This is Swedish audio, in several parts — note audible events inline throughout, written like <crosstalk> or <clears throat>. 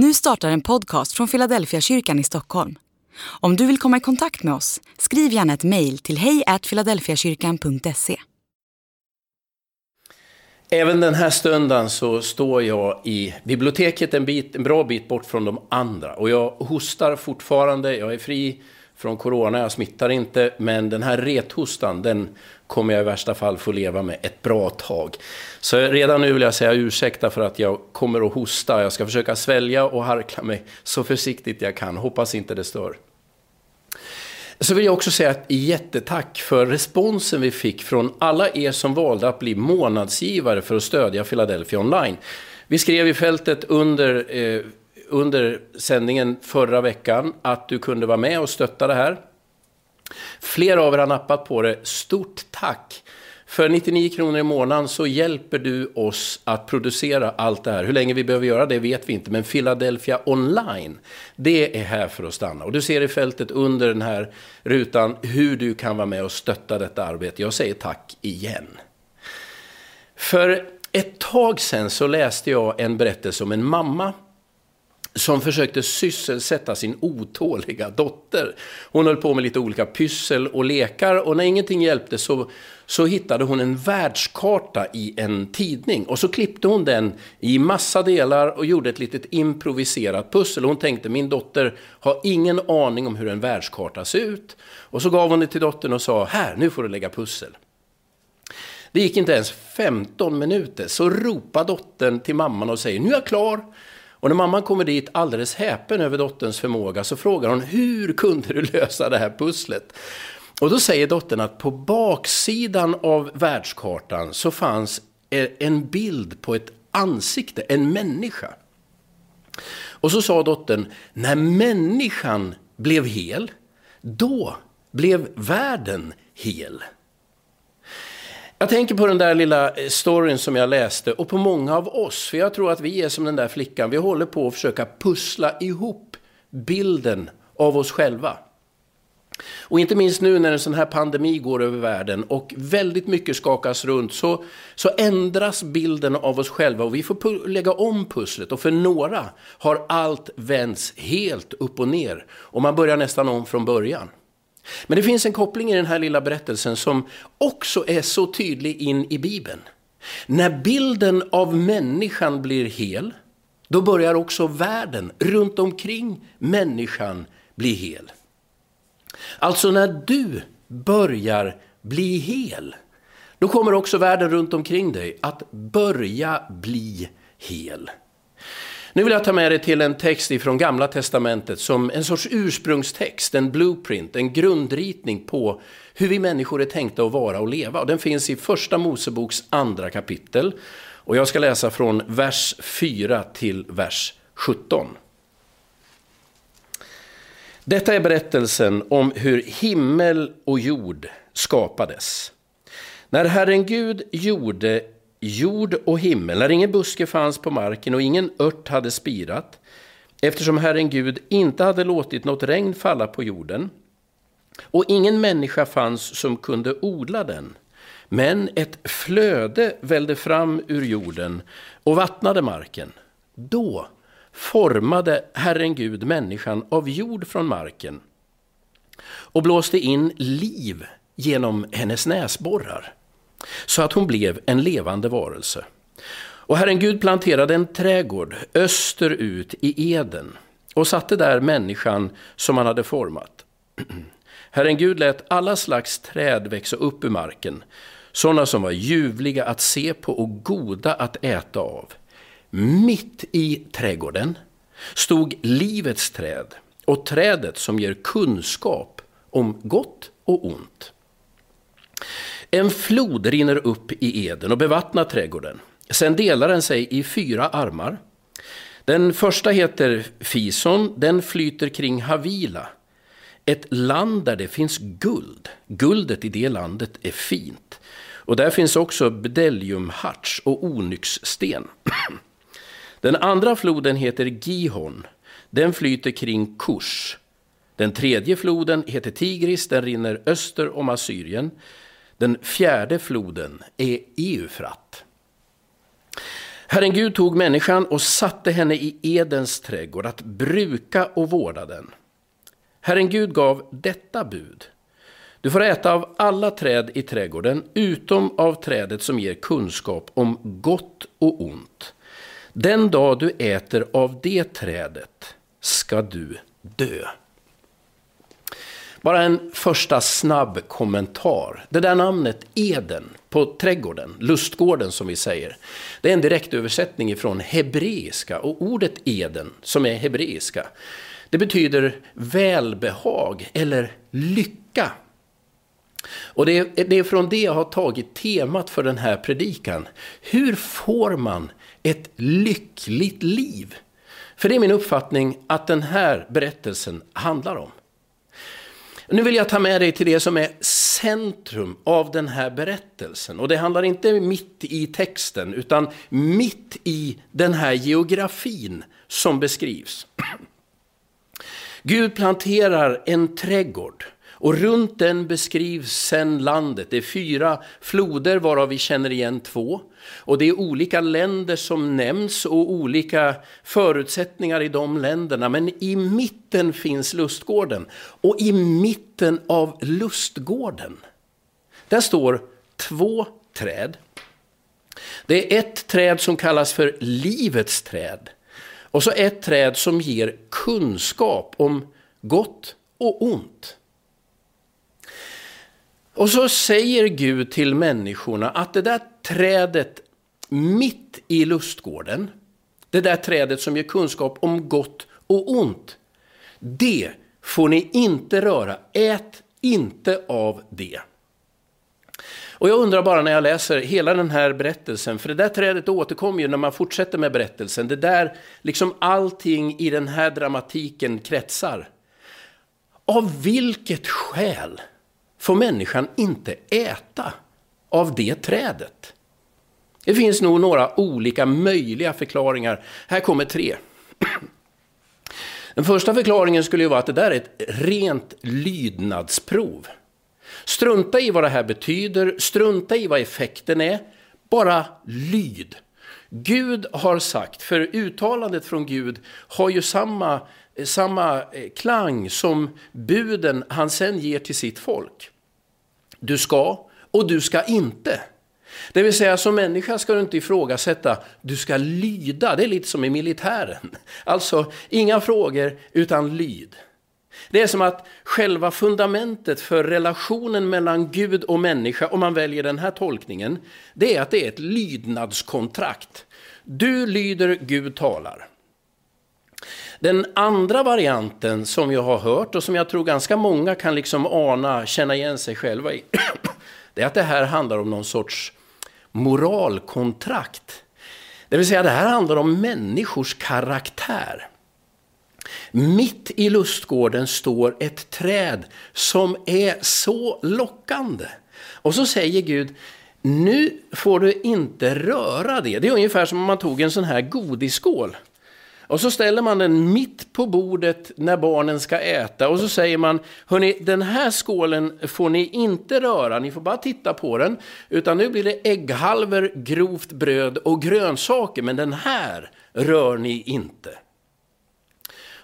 Nu startar en podcast från Philadelphia kyrkan i Stockholm. Om du vill komma i kontakt med oss, skriv gärna ett mejl till hejfiladelfiakyrkan.se. Även den här stunden så står jag i biblioteket en, bit, en bra bit bort från de andra. Och jag hostar fortfarande, jag är fri från corona, jag smittar inte. Men den här rethostan, den kommer jag i värsta fall få leva med ett bra tag. Så redan nu vill jag säga ursäkta för att jag kommer att hosta. Jag ska försöka svälja och harkla mig så försiktigt jag kan. Hoppas inte det stör. Så vill jag också säga ett jättetack för responsen vi fick från alla er som valde att bli månadsgivare för att stödja Philadelphia Online. Vi skrev i fältet under, eh, under sändningen förra veckan att du kunde vara med och stötta det här. Flera av er har nappat på det. Stort tack! För 99 kronor i månaden så hjälper du oss att producera allt det här. Hur länge vi behöver göra det vet vi inte, men Philadelphia online, det är här för att stanna. Och du ser i fältet under den här rutan hur du kan vara med och stötta detta arbete. Jag säger tack igen. För ett tag sedan så läste jag en berättelse om en mamma som försökte sysselsätta sin otåliga dotter. Hon höll på med lite olika pyssel och lekar och när ingenting hjälpte så, så hittade hon en världskarta i en tidning. Och så klippte hon den i massa delar och gjorde ett litet improviserat pussel. Hon tänkte min dotter har ingen aning om hur en världskarta ser ut. Och så gav hon det till dottern och sa här, nu får du lägga pussel. Det gick inte ens 15 minuter så ropade dottern till mamman och säger nu är jag klar. Och när mamman kommer dit alldeles häpen över dotterns förmåga så frågar hon hur kunde du lösa det här pusslet? Och då säger dottern att på baksidan av världskartan så fanns e-, en bild på ett ansikte, en människa. Och så sa dottern, när människan blev hel, då blev världen hel. Jag tänker på den där lilla eh, storyn som jag läste och på många av oss. För jag tror att vi är som den där flickan. Vi håller på att försöka pussla ihop bilden av oss själva. Och inte minst nu när en sån här pandemi går över världen och väldigt mycket skakas runt så, så ändras bilden av oss själva och vi får lägga om pusslet. Och för några har allt vänts helt upp och ner och man börjar nästan om från början. Men det finns en koppling i den här lilla berättelsen som också är så tydlig in i Bibeln. När bilden av människan blir hel, då börjar också världen runt omkring människan bli hel. Alltså när du börjar bli hel, då kommer också världen runt omkring dig att börja bli hel. Nu vill jag ta med dig till en text ifrån Gamla Testamentet som en sorts ursprungstext, en blueprint, en grundritning på hur vi människor är tänkta att vara och leva. Och den finns i Första Moseboks andra kapitel. Och jag ska läsa från vers 4 till vers 17. Detta är berättelsen om hur himmel och jord skapades. När Herren Gud gjorde jord och himmel, när ingen buske fanns på marken och ingen ört hade spirat, eftersom Herren Gud inte hade låtit något regn falla på jorden, och ingen människa fanns som kunde odla den. Men ett flöde vällde fram ur jorden och vattnade marken. Då formade Herren Gud människan av jord från marken och blåste in liv genom hennes näsborrar så att hon blev en levande varelse. Och Herren Gud planterade en trädgård österut i Eden och satte där människan som han hade format. <clears throat> Herren Gud lät alla slags träd växa upp ur marken, sådana som var ljuvliga att se på och goda att äta av. Mitt i trädgården stod livets träd och trädet som ger kunskap om gott och ont. En flod rinner upp i Eden och bevattnar trädgården. Sen delar den sig i fyra armar. Den första heter Fison, den flyter kring Havila. Ett land där det finns guld. Guldet i det landet är fint. Och där finns också bedeliumharts och onyxsten. <clears throat> Den andra floden heter Gihon. Den flyter kring Kush. Den tredje floden heter Tigris, den rinner öster om Assyrien. Den fjärde floden är Eufrat. Herren Gud tog människan och satte henne i Edens trädgård att bruka och vårda den. Herren Gud gav detta bud. Du får äta av alla träd i trädgården utom av trädet som ger kunskap om gott och ont. Den dag du äter av det trädet ska du dö. Bara en första snabb kommentar. Det där namnet Eden på trädgården, lustgården som vi säger. Det är en direktöversättning ifrån hebreiska och ordet Eden som är hebreiska. Det betyder välbehag eller lycka. Och det är, det är från det jag har tagit temat för den här predikan. Hur får man ett lyckligt liv? För det är min uppfattning att den här berättelsen handlar om. Nu vill jag ta med dig till det som är centrum av den här berättelsen. Och det handlar inte mitt i texten, utan mitt i den här geografin som beskrivs. <clears throat> Gud planterar en trädgård och runt den beskrivs sen landet. Det är fyra floder varav vi känner igen två. Och det är olika länder som nämns och olika förutsättningar i de länderna. Men i mitten finns lustgården. Och i mitten av lustgården, där står två träd. Det är ett träd som kallas för livets träd. Och så ett träd som ger kunskap om gott och ont. Och så säger Gud till människorna att det där trädet mitt i lustgården, det där trädet som ger kunskap om gott och ont, det får ni inte röra. Ät inte av det. Och jag undrar bara när jag läser hela den här berättelsen, för det där trädet återkommer ju när man fortsätter med berättelsen. Det där, liksom allting i den här dramatiken kretsar. Av vilket skäl får människan inte äta av det trädet? Det finns nog några olika möjliga förklaringar. Här kommer tre. Den första förklaringen skulle ju vara att det där är ett rent lydnadsprov. Strunta i vad det här betyder, strunta i vad effekten är, bara lyd. Gud har sagt, för uttalandet från Gud har ju samma, samma eh, klang som buden han sen ger till sitt folk. Du ska och du ska inte. Det vill säga som människa ska du inte ifrågasätta, du ska lyda. Det är lite som i militären. Alltså inga frågor utan lyd. Det är som att själva fundamentet för relationen mellan Gud och människa, om man väljer den här tolkningen, det är att det är ett lydnadskontrakt. Du lyder, Gud talar. Den andra varianten som jag har hört och som jag tror ganska många kan liksom ana, känna igen sig själva i, <clears throat> det är att det här handlar om någon sorts moralkontrakt. Det vill säga det här handlar om människors karaktär. Mitt i lustgården står ett träd som är så lockande. Och så säger Gud, nu får du inte röra det. Det är ungefär som om man tog en sån här godisskål. Och så ställer man den mitt på bordet när barnen ska äta och så säger man, hörni, den här skålen får ni inte röra, ni får bara titta på den, utan nu blir det ägghalvor, grovt bröd och grönsaker, men den här rör ni inte.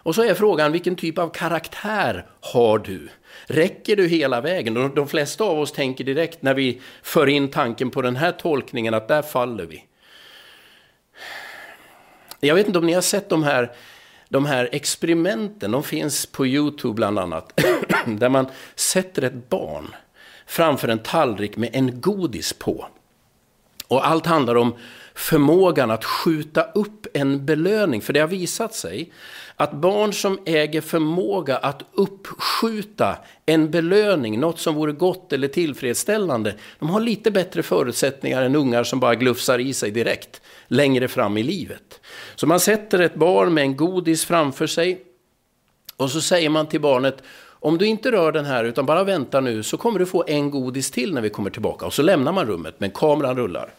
Och så är frågan, vilken typ av karaktär har du? Räcker du hela vägen? De flesta av oss tänker direkt när vi för in tanken på den här tolkningen att där faller vi. Jag vet inte om ni har sett de här, de här experimenten, de finns på Youtube bland annat, <clears throat> där man sätter ett barn framför en tallrik med en godis på. Och allt handlar om förmågan att skjuta upp en belöning. För det har visat sig att barn som äger förmåga att uppskjuta en belöning, något som vore gott eller tillfredsställande, de har lite bättre förutsättningar än ungar som bara glufsar i sig direkt längre fram i livet. Så man sätter ett barn med en godis framför sig och så säger man till barnet om du inte rör den här utan bara väntar nu så kommer du få en godis till när vi kommer tillbaka. Och så lämnar man rummet men kameran rullar.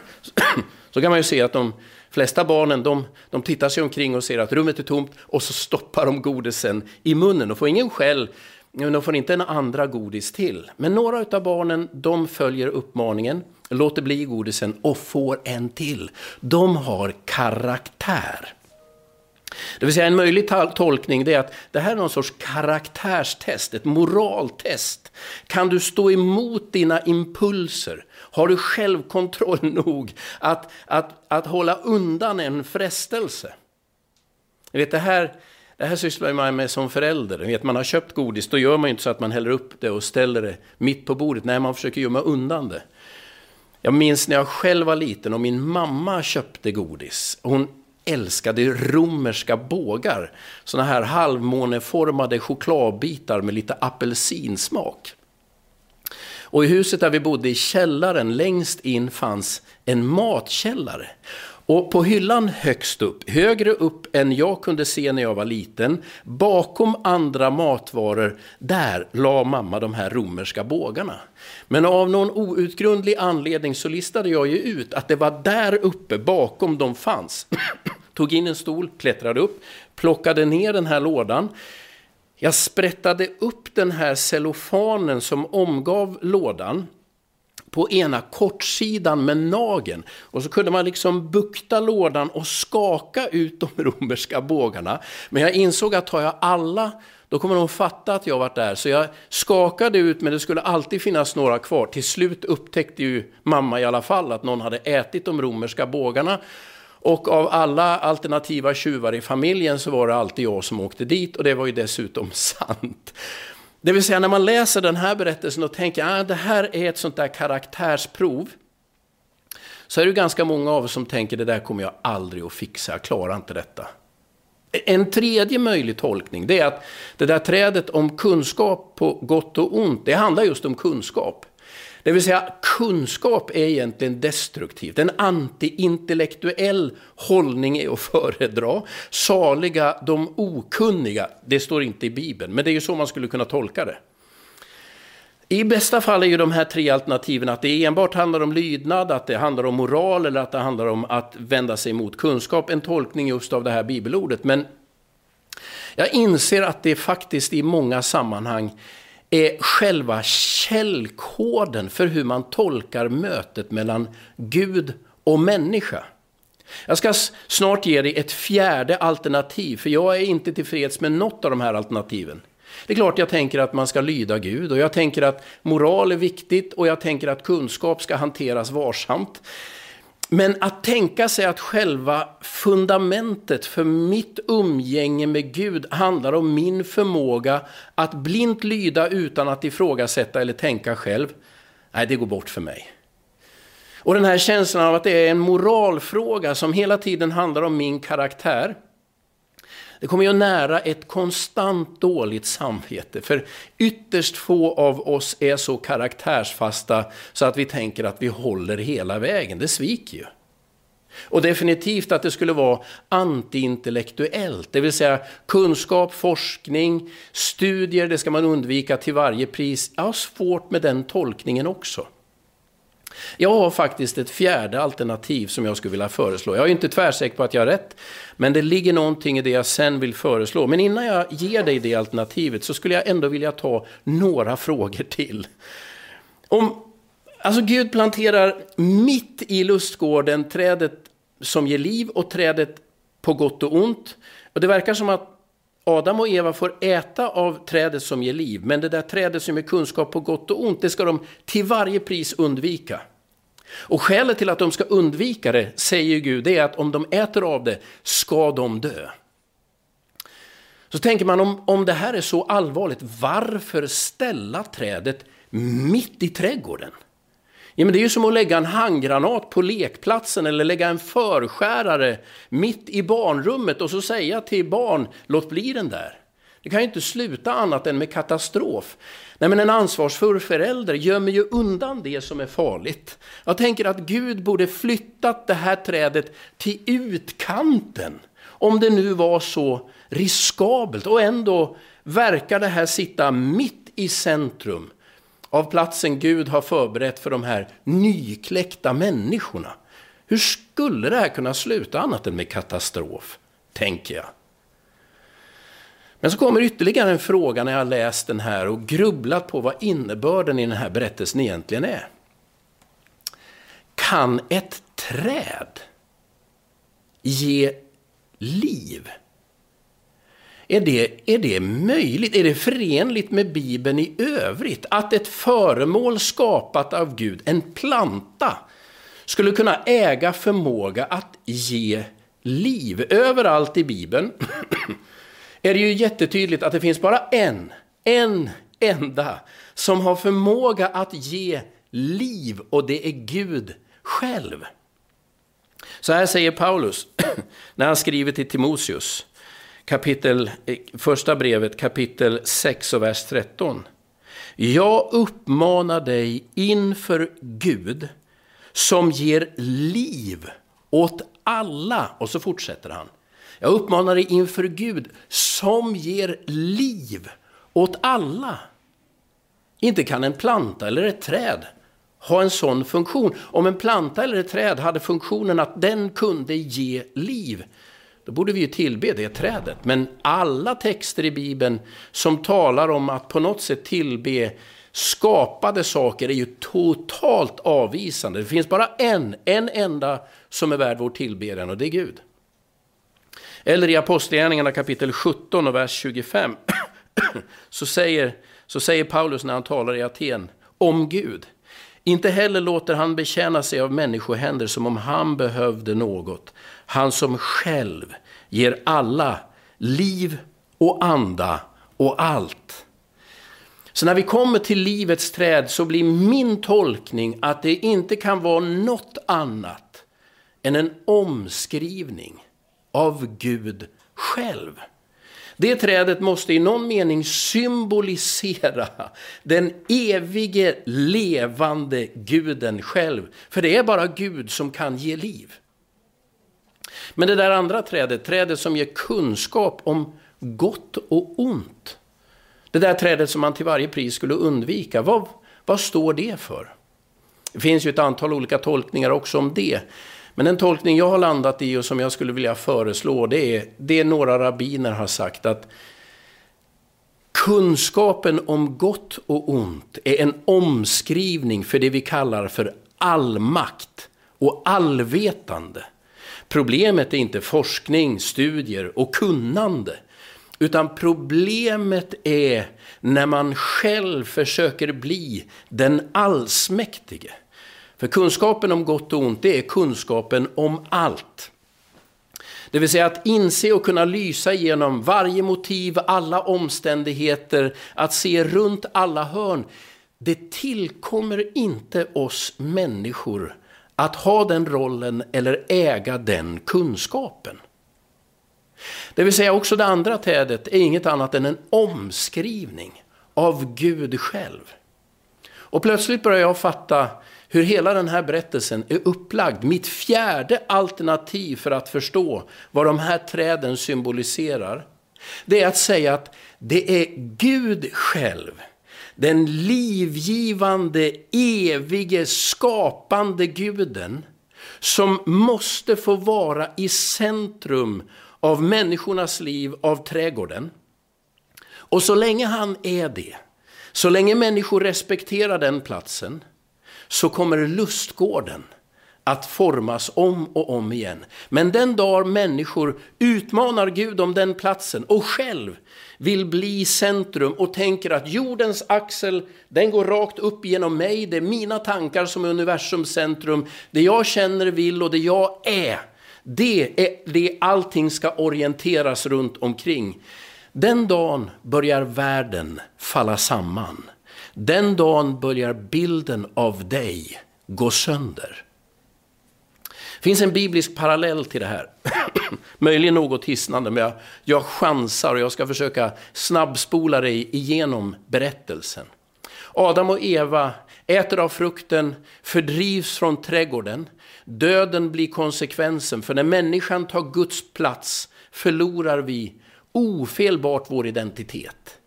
<clears throat> så kan man ju se att de flesta barnen de, de tittar sig omkring och ser att rummet är tomt och så stoppar de godisen i munnen och får ingen skäll Men de får inte en andra godis till. Men några av barnen, de följer uppmaningen, låter bli godisen och får en till. De har karaktär. Det vill säga en möjlig tolkning är att det här är någon sorts karaktärstest, ett moraltest. Kan du stå emot dina impulser? Har du självkontroll <laughs> nog att, att, att hålla undan en frestelse? Jag vet, det här, det här sysslar man med som förälder. vet, man har köpt godis, då gör man ju inte så att man häller upp det och ställer det mitt på bordet. Nej, man försöker gömma undan det. Jag minns när jag själv var liten och min mamma köpte godis. Hon älskade romerska bågar. Såna här halvmåneformade chokladbitar med lite apelsinsmak. Och i huset där vi bodde i källaren längst in fanns en matkällare. Och på hyllan högst upp, högre upp än jag kunde se när jag var liten, bakom andra matvaror, där la mamma de här romerska bågarna. Men av någon outgrundlig anledning så listade jag ju ut att det var där uppe bakom de fanns. <clears throat> Tog in en stol, klättrade upp, plockade ner den här lådan. Jag sprättade upp den här cellofanen som omgav lådan på ena kortsidan med nageln. Och så kunde man liksom bukta lådan och skaka ut de <laughs> romerska bågarna. Men jag insåg att tar jag alla, då kommer de fatta att jag varit där. Så jag skakade ut, men det skulle alltid finnas några kvar. Till slut upptäckte ju mamma i alla fall att någon hade ätit de romerska bågarna. Och av alla alternativa tjuvar i familjen så var det alltid jag som åkte dit och det var ju dessutom <laughs> sant. Det vill säga när man läser den här berättelsen och tänker att ah, det här är ett sånt där karaktärsprov. Så är det ganska många av oss som tänker det där kommer jag aldrig att fixa, jag klarar inte detta. En tredje möjlig tolkning det är att det där trädet om kunskap på gott och ont, det handlar just om kunskap. Det vill säga kunskap är egentligen destruktivt. En antiintellektuell hållning är att <laughs> föredra. Saliga de okunniga, det står inte i Bibeln, men det är ju så man skulle kunna tolka det. I bästa fall är ju de här tre alternativen att det enbart handlar om lydnad, att det handlar om moral eller att det handlar om att vända sig mot kunskap. En tolkning just av det här bibelordet. Men jag inser att det faktiskt i många sammanhang är själva källkoden för hur man tolkar mötet mellan Gud och människa. Jag ska snart ge dig ett fjärde alternativ, för jag är inte tillfreds med något av de här alternativen. Det är klart jag tänker att man ska lyda Gud och jag tänker att moral är viktigt och jag tänker att kunskap ska hanteras varsamt. Men att tänka sig att själva fundamentet för mitt umgänge med Gud handlar om min förmåga att blint lyda utan att ifrågasätta eller tänka själv, nej det går bort för mig. Och den här känslan av att det är en moralfråga som hela tiden handlar om min karaktär, det kommer ju nära ett konstant dåligt samvete. För ytterst få av oss är så karaktärsfasta så att vi tänker att vi håller hela vägen. Det sviker ju. Och definitivt att det skulle vara antiintellektuellt, det vill säga kunskap, forskning, studier, det ska man undvika till varje pris. Jag har svårt med den tolkningen också. Jag har faktiskt ett fjärde alternativ som jag skulle vilja föreslå. Jag är inte tvärsäker på att jag har rätt, men det ligger någonting i det jag sen vill föreslå. Men innan jag ger dig det alternativet så skulle jag ändå vilja ta några frågor till. Om, alltså Gud planterar mitt i lustgården trädet som ger liv och trädet på gott och ont. Och det verkar som att Adam och Eva får äta av trädet som ger liv, men det där trädet som ger kunskap på gott och ont, det ska de till varje pris undvika. Och skälet till att de ska undvika det, säger Gud, det är att om de äter av det ska de dö. Så tänker man om, om det här är så allvarligt, varför ställa trädet mitt i trädgården? Ja, men det är ju som att lägga en handgranat på lekplatsen eller lägga en förskärare mitt i barnrummet och så säga till barn, låt bli den där. Det kan ju inte sluta annat än med katastrof. Nej, men en ansvarsfull förälder gömmer ju undan det som är farligt. Jag tänker att Gud borde flyttat det här trädet till utkanten. Om det nu var så riskabelt och ändå verkar det här sitta mitt i centrum av platsen Gud har förberett för de här nykläckta människorna. Hur skulle det här kunna sluta annat än med katastrof, tänker jag. Men så kommer ytterligare en fråga när jag har läst den här och grubblat på vad innebörden i den här berättelsen egentligen är. Kan ett träd ge liv? Är det, är det möjligt? Är det förenligt med Bibeln i övrigt? Att ett föremål skapat av Gud, en planta, skulle kunna äga förmåga att ge liv? Överallt i Bibeln <clears throat> är det ju jättetydligt att det finns bara en, en enda, som har förmåga att ge liv och det är Gud själv. Så här säger Paulus <clears throat> när han skriver till Timoteus, kapitel, eh, första brevet kapitel 6 och vers 13. Jag uppmanar dig inför Gud som ger liv åt alla. Och så fortsätter han. Jag uppmanar dig inför Gud som ger liv åt alla. Inte kan en planta eller ett träd ha en sån funktion. Om en planta eller ett träd hade funktionen att den kunde ge liv, då borde vi ju tillbe det trädet. Men alla texter i Bibeln som talar om att på något sätt tillbe skapade saker är ju totalt avvisande. Det finns bara en, en enda som är värd vår tillbedjan och det är Gud. Eller i Apostlagärningarna kapitel 17 och vers 25 <clears throat> så säger, så säger Paulus när han talar i Aten om Gud. Inte heller låter han betjäna sig av människohänder som om han behövde något. Han som själv ger alla liv och anda och allt. Så när vi kommer till livets träd så blir min tolkning att det inte kan vara något annat än en omskrivning av Gud själv. Det trädet måste i någon mening symbolisera den evige levande guden själv. För det är bara Gud som kan ge liv. Men det där andra trädet, trädet som ger kunskap om gott och ont. Det där trädet som man till varje pris skulle undvika, vad, vad står det för? Det finns ju ett antal olika tolkningar också om det. Men en tolkning jag har landat i och som jag skulle vilja föreslå, det är det några rabbiner har sagt att kunskapen om gott och ont är en omskrivning för det vi kallar för allmakt och allvetande. Problemet är inte forskning, studier och kunnande. Utan problemet är när man själv försöker bli den allsmäktige. För kunskapen om gott och ont, det är kunskapen om allt. Det vill säga att inse och kunna lysa igenom varje motiv, alla omständigheter, att se runt alla hörn. Det tillkommer inte oss människor att ha den rollen eller äga den kunskapen. Det vill säga också det andra trädet är inget annat än en omskrivning av Gud själv. Och plötsligt börjar jag fatta hur hela den här berättelsen är upplagd. Mitt fjärde alternativ för att förstå vad de här träden symboliserar, det är att säga att det är Gud själv, den livgivande, evige, skapande guden, som måste få vara i centrum av människornas liv, av trädgården. Och så länge han är det, så länge människor respekterar den platsen, så kommer lustgården att formas om och om igen. Men den dag människor utmanar Gud om den platsen och själv vill bli centrum och tänker att jordens axel, den går rakt upp genom mig, det är mina tankar som är universums centrum, det jag känner, vill och det jag är, det är det allting ska orienteras runt omkring. Den dagen börjar världen falla samman. Den dagen börjar bilden av dig gå sönder. Det finns en biblisk parallell till det här. <clears throat> Möjligen något hisnande, men jag, jag chansar och jag ska försöka snabbspola dig igenom berättelsen. Adam och Eva äter av frukten, fördrivs från trädgården. Döden blir konsekvensen, för när människan tar Guds plats förlorar vi ofelbart vår identitet.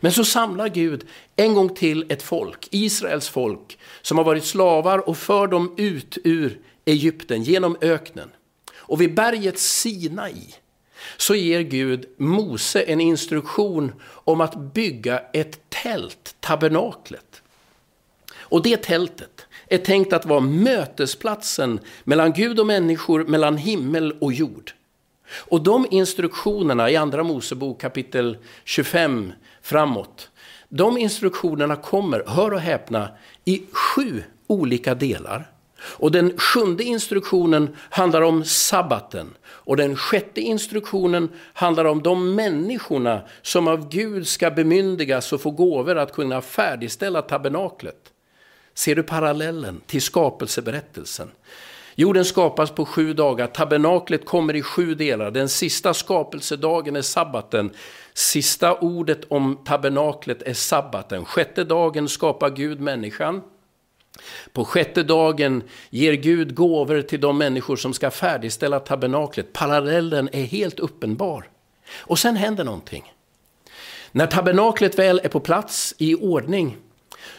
Men så samlar Gud en gång till ett folk, Israels folk, som har varit slavar och för dem ut ur Egypten genom öknen. Och vid berget Sinai, så ger Gud Mose en instruktion om att bygga ett tält, tabernaklet. Och det tältet är tänkt att vara mötesplatsen mellan Gud och människor, mellan himmel och jord. Och de instruktionerna i Andra Mosebok kapitel 25 framåt, de instruktionerna kommer, hör och häpna, i sju olika delar. Och den sjunde instruktionen handlar om sabbaten. Och den sjätte instruktionen handlar om de människorna som av Gud ska bemyndigas och få gåvor att kunna färdigställa tabernaklet. Ser du parallellen till skapelseberättelsen? Jorden skapas på sju dagar, tabernaklet kommer i sju delar. Den sista skapelsedagen är sabbaten. Sista ordet om tabernaklet är sabbaten. Sjätte dagen skapar Gud människan. På sjätte dagen ger Gud gåvor till de människor som ska färdigställa tabernaklet. Parallellen är helt uppenbar. Och sen händer någonting. När tabernaklet väl är på plats i ordning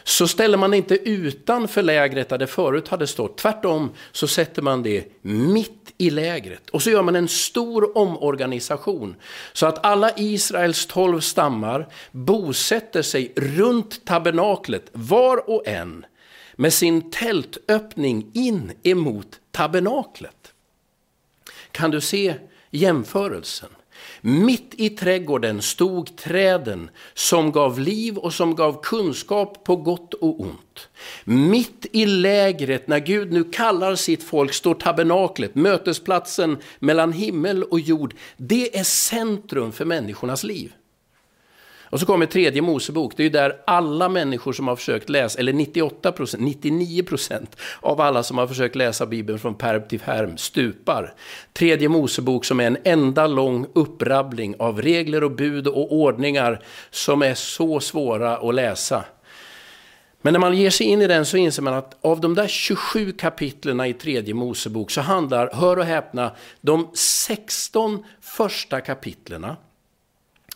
så ställer man det inte utanför lägret där det förut hade stått. Tvärtom så sätter man det mitt i lägret. Och så gör man en stor omorganisation. Så att alla Israels tolv stammar bosätter sig runt tabernaklet, var och en med sin tältöppning in emot tabernaklet. Kan du se jämförelsen? Mitt i trädgården stod träden som gav liv och som gav kunskap på gott och ont. Mitt i lägret, när Gud nu kallar sitt folk, står tabernaklet, mötesplatsen mellan himmel och jord. Det är centrum för människornas liv. Och så kommer tredje Mosebok, det är ju där alla människor som har försökt läsa, eller 98 procent, 99 procent av alla som har försökt läsa Bibeln från perm till perm stupar. Tredje Mosebok som är en enda lång upprabbling av regler och bud och ordningar som är så svåra att läsa. Men när man ger sig in i den så inser man att av de där 27 kapitlerna i tredje Mosebok så handlar, hör och häpna, de 16 första kapitlerna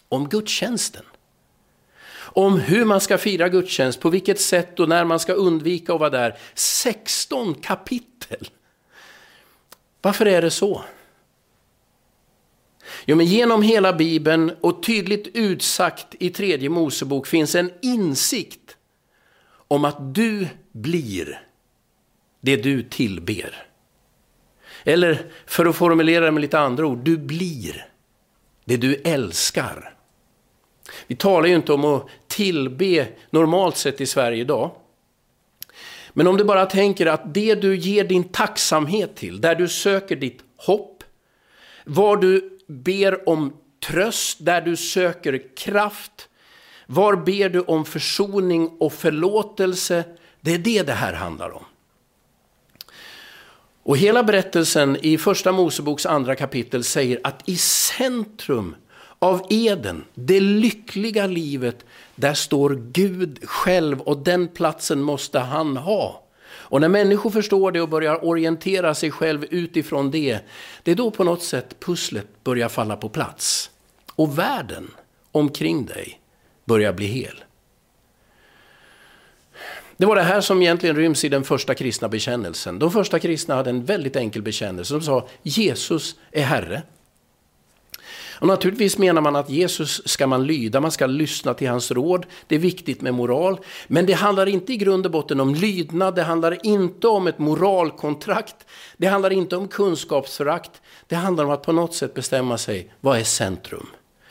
om gudstjänsten om hur man ska fira gudstjänst, på vilket sätt och när man ska undvika att vara där. 16 kapitel! Varför är det så? Jo, men genom hela Bibeln och tydligt utsagt i tredje Mosebok finns en insikt om att du blir det du tillber. Eller för att formulera det med lite andra ord, du blir det du älskar. Vi talar ju inte om att tillbe normalt sett i Sverige idag. Men om du bara tänker att det du ger din tacksamhet till, där du söker ditt hopp, var du ber om tröst, där du söker kraft, var ber du om försoning och förlåtelse, det är det det här handlar om. Och hela berättelsen i första Moseboks andra kapitel säger att i centrum av Eden, det lyckliga livet, där står Gud själv och den platsen måste han ha. Och när människor förstår det och börjar orientera sig själv utifrån det, det är då på något sätt pusslet börjar falla på plats. Och världen omkring dig börjar bli hel. Det var det här som egentligen ryms i den första kristna bekännelsen. De första kristna hade en väldigt enkel bekännelse. De sa Jesus är Herre. Och naturligtvis menar man att Jesus ska man lyda, man ska lyssna till hans råd. Det är viktigt med moral. Men det handlar inte i grund och botten om lydnad, det handlar inte om ett moralkontrakt. Det handlar inte om kunskapsförakt. Det handlar om att på något sätt bestämma sig, vad är centrum?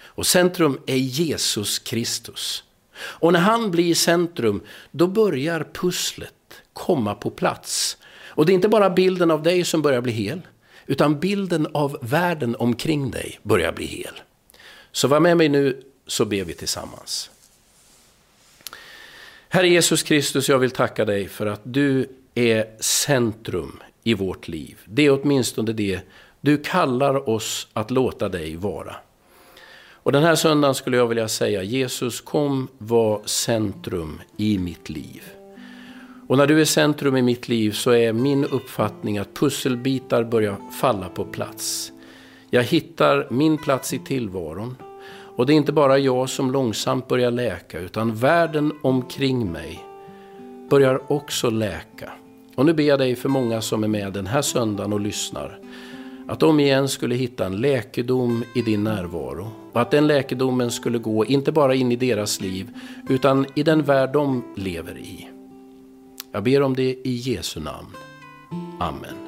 Och centrum är Jesus Kristus. Och när han blir centrum, då börjar pusslet komma på plats. Och det är inte bara bilden av dig som börjar bli hel. Utan bilden av världen omkring dig börjar bli hel. Så var med mig nu så ber vi tillsammans. Herre Jesus Kristus, jag vill tacka dig för att du är centrum i vårt liv. Det är åtminstone det du kallar oss att låta dig vara. Och den här söndagen skulle jag vilja säga, Jesus kom var centrum i mitt liv. Och när du är centrum i mitt liv så är min uppfattning att pusselbitar börjar falla på plats. Jag hittar min plats i tillvaron. Och det är inte bara jag som långsamt börjar läka, utan världen omkring mig börjar också läka. Och nu ber jag dig för många som är med den här söndagen och lyssnar, Att de igen skulle hitta en läkedom i din närvaro. Och att den läkedomen skulle gå inte bara in i deras liv, utan i den värld de lever i. Jag ber om det i Jesu namn. Amen.